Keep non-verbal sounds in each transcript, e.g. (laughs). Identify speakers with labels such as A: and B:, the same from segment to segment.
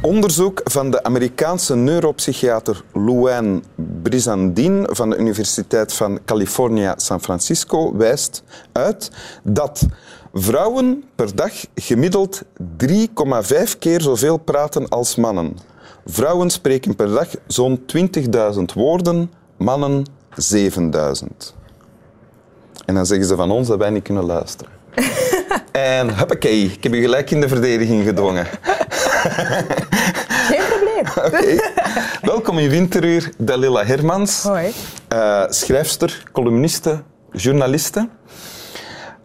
A: onderzoek van de Amerikaanse neuropsychiater Luann Brizandine van de Universiteit van California San Francisco wijst uit dat vrouwen per dag gemiddeld 3,5 keer zoveel praten als mannen. Vrouwen spreken per dag zo'n 20.000 woorden, mannen 7.000. En dan zeggen ze van ons dat wij niet kunnen luisteren. (laughs) en huppakee, ik heb je gelijk in de verdediging gedwongen.
B: Geen probleem. (laughs)
A: Welkom in Winteruur, Dalila Hermans.
B: Hoi.
A: Eh, schrijfster, columniste, journaliste.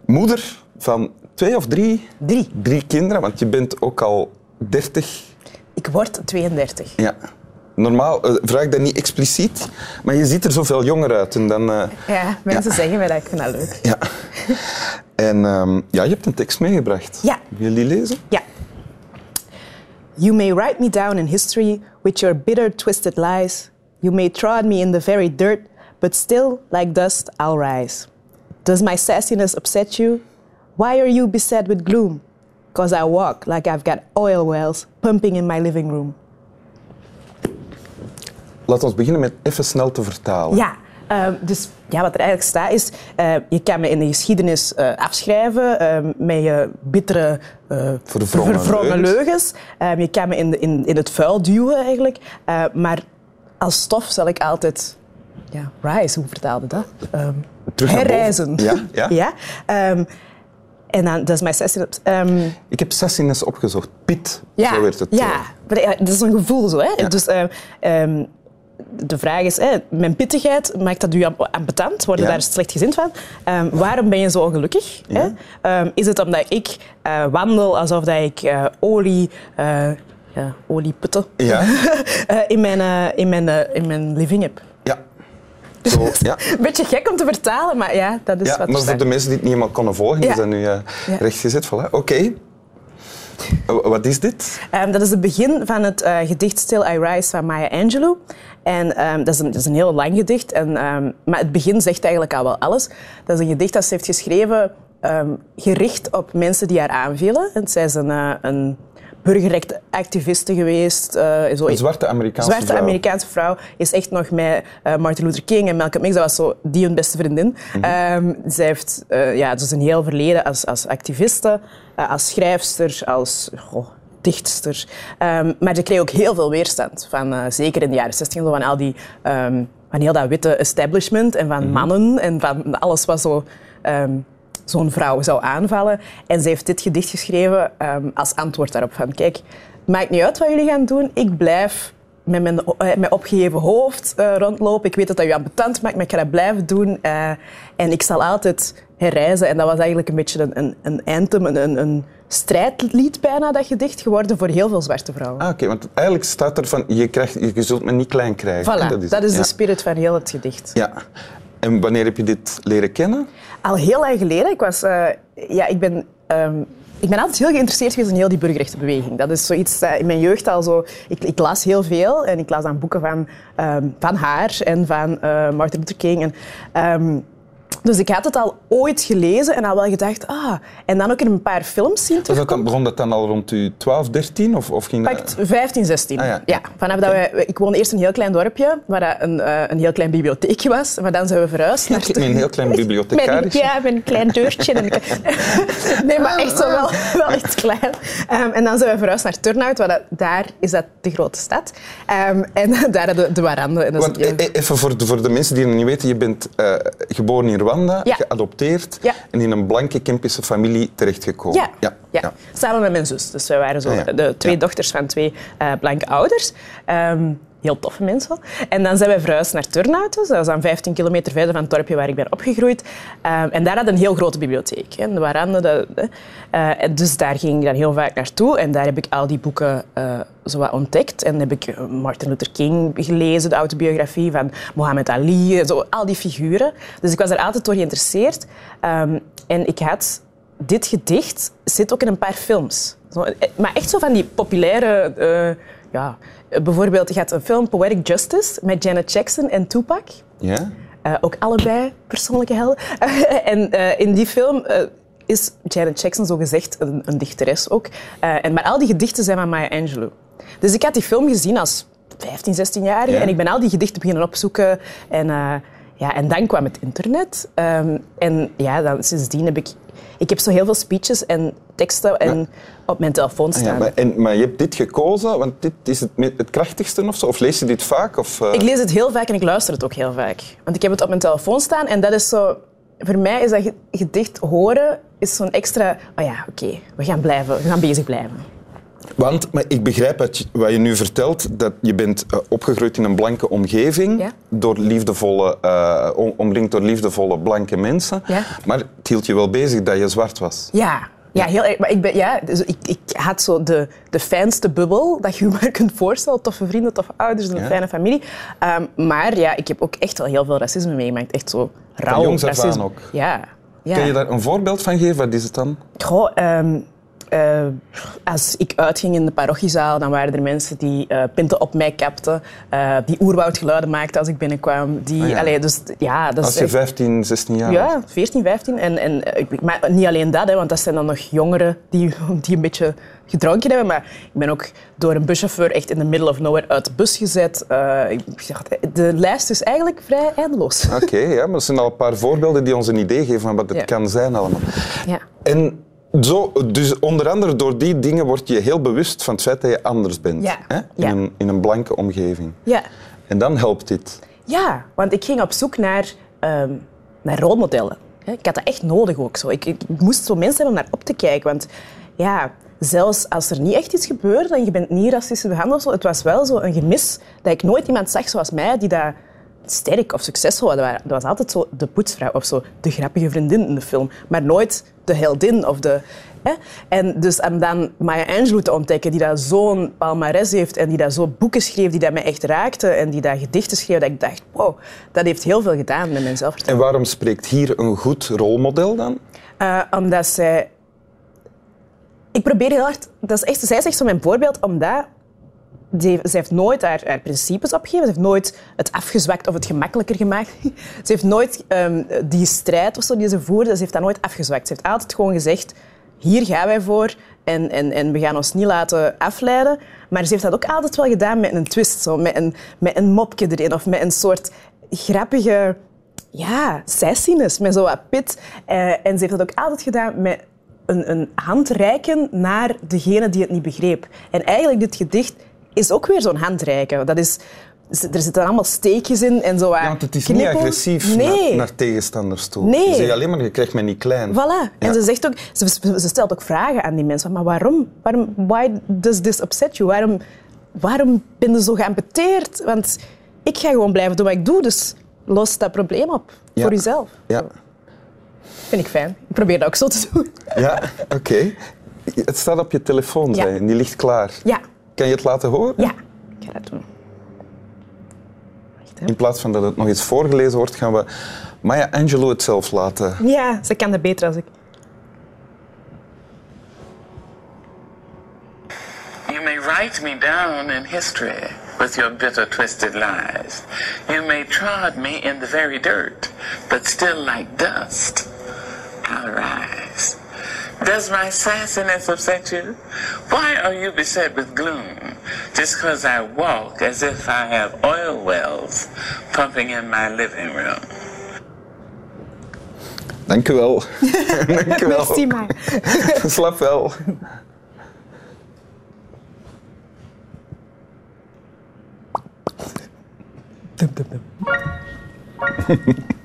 A: Moeder van twee of drie?
B: Drie.
A: Drie kinderen, want je bent ook al 30.
B: Ik word 32.
A: Ja. Normaal eh, vraag ik dat niet expliciet, maar je ziet er zoveel jonger uit. En dan, eh,
B: Ja, mensen zeggen mij dat. Ik vind dat leuk.
A: ja. En ehm, ja, je hebt een tekst meegebracht.
B: Ja.
A: Wil je die lezen?
B: Ja. You may write me down in history with your bitter, twisted lies. You may trod me in the very dirt, but still, like dust, I'll rise. Does my sassiness upset you? Why are you beset with gloom? Because I walk like I've got oil wells pumping in my living room.
A: Laten we beginnen met even snel te vertalen.
B: Ja, ehm, dus ja, wat er eigenlijk staat is, eh, je kan me in de geschiedenis eh, afschrijven ehm, met je bittere, uh,
A: Verwrongen leugens.
B: Ehm, je kan me in, de- in, in het vuil duwen eigenlijk. Eh, maar als stof zal ik altijd ja, rise, hoe vertaalde dat? Ehm,
A: Terug naar boven.
B: herreizen.
A: Ja, (laughs) ja.
B: Ehm, en dan, dat is mijn sessie.
A: Ik heb sassiness opgezocht. Pit,
B: ja,
A: zo werd het.
B: Ja,
A: eh,
B: maar ja, dat is een gevoel zo. Hè?
A: Ja.
B: Dus, eh, de vraag is, hè, mijn pittigheid, maakt dat u am- ambetant? Word je
A: Ja.
B: daar slechtgezind van? Ehm, waarom ben je zo ongelukkig?
A: Ja.
B: Hè? Ehm, is het omdat ik eh, wandel alsof dat ik eh, olie... eh ja, olieputten
A: Ja. (laughs)
B: in, mijn, in, mijn, in mijn living heb.
A: ja. Zo, (laughs) ja.
B: Een beetje gek om te vertalen, maar ja, dat is
A: ja,
B: wat
A: maar voor de mensen die het niet helemaal konden volgen, is dat nu
B: Ja.
A: rechtgezet. Voilà. Oké. Wat is dit?
B: Ehm, dat is het begin van het eh, gedicht Still I Rise van Maya Angelou. En ehm, dat, is een, dat is een heel lang gedicht. En, ehm, maar het begin zegt eigenlijk al wel alles. Dat is een gedicht dat ze heeft geschreven ehm, gericht op mensen die haar aanvielen. En zij is een, eh, een burgerrechtenactiviste geweest. eh, zo
A: Een zwarte Amerikaanse
B: zwarte
A: vrouw.
B: Amerikaanse vrouw is echt nog met eh, Martin Luther King en Malcolm X. Dat was zo die hun beste vriendin.
A: Mhm.
B: Ehm, zij heeft eh, ja, dus een heel verleden als, als activiste, als schrijfster, als goh, dichtster. Ehm, maar ze kreeg ook heel veel weerstand. Van, zeker in de jaren 60 van al die... van heel dat witte establishment en
A: Mhm.
B: van mannen en van alles wat zo... zo'n vrouw zou aanvallen. En ze heeft dit gedicht geschreven ehm, als antwoord daarop. Van, kijk, maakt niet uit wat jullie gaan doen. Ik blijf met mijn eh, met opgeheven hoofd eh, rondlopen. Ik weet dat dat u ambetant maakt, maar ik ga dat blijven doen. Eh, en ik zal altijd herreizen. En dat was eigenlijk een beetje een, een, een anthem, een, een, een strijdlied bijna, dat gedicht, geworden voor heel veel zwarte vrouwen.
A: Ah, Oké, want eigenlijk staat er van, je, krijgt, je zult me niet klein krijgen.
B: voilà, dat is,
A: het,
B: de
A: ja.
B: spirit van heel het gedicht.
A: Ja. En wanneer heb je dit leren kennen?
B: Al heel lang geleden. Ik, was, eh, ja, ik, ben, ehm, ik ben altijd heel geïnteresseerd geweest in heel die burgerrechtenbeweging. Dat is zoiets dat in mijn jeugd al zo... Ik, ik las heel veel en ik las dan boeken van, ehm, van haar en van eh, Martin Luther King. En, ehm, dus ik had het al ooit gelezen en al wel gedacht... Ah, en dan ook in een paar films zien
A: Was dat begon dat dan al rond u 12, 13? Of, of ging dat...
B: Pakt 15, 16.
A: Ah, ja.
B: vanaf dat wij, ik woonde eerst in een heel klein dorpje, waar dat een, eh, een heel klein bibliotheekje was. Maar dan zijn we verhuisd naar...
A: Met een heel klein (laughs) bibliothecaris.
B: Ja, met een klein deurtje. En een- (laughs) (laughs) nee, maar echt zo wel, wel echt klein. Ehm, en dan zijn we verhuisd naar Turnhout, waar dat, daar is dat de grote stad. Ehm, en daar de, de warande. En dat is-
A: Want eh, eh, even voor de, voor de mensen die het niet weten, je bent eh, geboren in Rwanda,
B: Ja.
A: geadopteerd
B: Ja.
A: en in een blanke Kempische familie terechtgekomen.
B: Ja, ja. samen met mijn zus. Dus wij waren zo
A: Ah,
B: de twee dochters van twee eh, blanke ouders. Ehm, heel toffe mensen. En dan zijn wij verhuisd naar Turnhout. Dus dat is dan 15 kilometer verder van het dorpje waar ik ben opgegroeid. Ehm, en daar had een heel grote bibliotheek. Hè, de Warande. De, de- eh, dus daar ging ik dan heel vaak naartoe. En daar heb ik al die boeken eh zo wat ontdekt. En heb ik eh, Martin Luther King gelezen, de autobiografie van Muhammad Ali. Zo, al die figuren. Dus ik was er altijd door geïnteresseerd. Ehm, en ik had dit gedicht zit ook in een paar films. Maar echt zo van die populaire... ja, eh, bijvoorbeeld, je had een film Poetic Justice met Janet Jackson en Tupac.
A: Ja?
B: Eh, ook allebei persoonlijke helden. (laughs) en eh, in die film is Janet Jackson zogezegd een, een dichteres ook. En, maar al die gedichten zijn van Maya Angelou. Dus ik had die film gezien als 15, 16 jaar
A: Ja.
B: en ik ben al die gedichten beginnen opzoeken. En, ja, en dan kwam het internet. Ehm, en ja, dan, sindsdien heb ik... Ik heb zo heel veel speeches en teksten en op mijn telefoon
A: Ah
B: staan.
A: ja, maar, en, maar je hebt dit gekozen, want dit is het, het krachtigste of zo? Of lees je dit vaak? Of, eh,
B: Ik lees het heel vaak en ik luister het ook heel vaak. Want ik heb het op mijn telefoon staan en dat is zo... Voor mij is dat ge- gedicht horen is zo'n extra... Oh ja, oké, we gaan blijven, we gaan bezig blijven.
A: Want maar ik begrijp wat je, wat je nu vertelt, dat je bent eh, opgegroeid in een blanke omgeving,
B: Ja.
A: door liefdevolle, om- omringd door liefdevolle blanke mensen.
B: Ja.
A: Maar het hield je wel bezig dat je zwart was.
B: Ja, ja heel erg. Maar ik, ben, ja, dus ik, ik had zo de, de fijnste bubbel dat je je maar kunt voorstellen. Toffe vrienden, toffe ouders, een
A: Ja.
B: fijne familie. Ehm, maar ja, ik heb ook echt wel heel veel racisme meegemaakt. Echt zo rauw
A: jongs
B: racisme.
A: ook?
B: Ja. ja.
A: Kan je daar een voorbeeld van geven? Wat is het dan?
B: Goh, ehm, eh, als ik uitging in de parochiezaal, dan waren er mensen die eh, pinten op mij kapten, eh, die oerwoudgeluiden maakten als ik binnenkwam. Die,
A: Ah ja.
B: allee, dus, ja, dat
A: Als je
B: echt-
A: 15, 16 jaar was?
B: ja, 14, 15. En, en, maar niet alleen dat, hè, want dat zijn dan nog jongeren die, (laughs) die een beetje gedronken hebben. Maar ik ben ook door een buschauffeur echt in the middle of nowhere uit de bus gezet. De lijst is eigenlijk vrij eindeloos.
A: Oké, ja, maar dat zijn al een paar voorbeelden die ons een idee geven van wat het
B: Ja.
A: kan zijn allemaal.
B: Ja.
A: En zo, dus onder andere door die dingen word je heel bewust van het feit dat je anders bent.
B: Ja.
A: Hè? In,
B: Ja.
A: een, in een blanke omgeving.
B: Ja.
A: En dan helpt dit.
B: ja, want ik ging op zoek naar, ehm, naar rolmodellen. Ik had dat echt nodig ook. Zo. Ik, ik moest zo mensen hebben om naar op te kijken. Want ja, zelfs als er niet echt iets gebeurde en je bent niet racistisch behandeld, het was wel zo een gemis dat ik nooit iemand zag zoals mij die dat sterk of succesvol was. Dat was altijd zo de poetsvrouw of zo de grappige vriendin in de film, maar nooit de heldin of de... Hè? En dus om dan Maya Angelou te ontdekken, die dat zo'n palmares heeft en die dat zo boeken schreef die dat mij echt raakten en die dat gedichten schreef, dat ik dacht, wow, dat heeft heel veel gedaan met mijn zelfvertrouwen.
A: En waarom spreekt hier een goed rolmodel dan?
B: Eh, omdat zij... Ik probeer heel hard... Dat is echt, zij is echt zo mijn voorbeeld, omdat... Ze heeft nooit haar, principes opgegeven. Ze heeft nooit het afgezwakt of het gemakkelijker gemaakt. (laughs) Ze heeft nooit ehm, die strijd of zo die ze voerde, ze heeft dat nooit afgezwakt. Ze heeft altijd gewoon gezegd, hier gaan wij voor en, en, en we gaan ons niet laten afleiden. Maar ze heeft dat ook altijd wel gedaan met een twist, zo, met, een, met een mopje erin of met een soort grappige ja, sassiness, met zo wat pit. Eh, en ze heeft dat ook altijd gedaan met een, een naar degene die het niet begreep. En eigenlijk, dit gedicht is ook weer zo'n handreiken. Dat is, er zitten allemaal steekjes in en zo
A: Ja, want het is niet agressief
B: Nee.
A: naar, naar tegenstanders toe.
B: Nee.
A: Je zegt alleen maar, je krijgt mij niet klein.
B: Voilà. En
A: Ja.
B: ze, zegt ook, ze, ze stelt ook vragen aan die mensen. Maar waarom? waarom why does this upset you? Waarom, waarom ben je zo geamputeerd? Want ik ga gewoon blijven doen wat ik doe. Dus los dat probleem op
A: Ja.
B: voor jezelf.
A: Ja,
B: Vind ik fijn. Ik probeer dat ook zo te doen.
A: ja oké. Het staat op je telefoon,
B: Ja.
A: en die ligt klaar.
B: Ja.
A: Kan je het laten horen?
B: Ja. Ik ga dat doen.
A: In plaats van dat het nog eens voorgelezen wordt, gaan we Maya Angelou het zelf laten.
B: Ja, ze kan dat beter als ik.
C: You may write me down in history with your bitter, twisted lies. You may trod me in the very dirt, but still like dust, I'll rise. Does my sassiness upset you? Why are you beset with gloom? Just because I walk as if I have oil wells pumping in my living room.
A: Dank u wel. Dank u wel.
B: Merci, maar. (laughs)
A: Slap wel.
B: Dum, dum, dum. (laughs)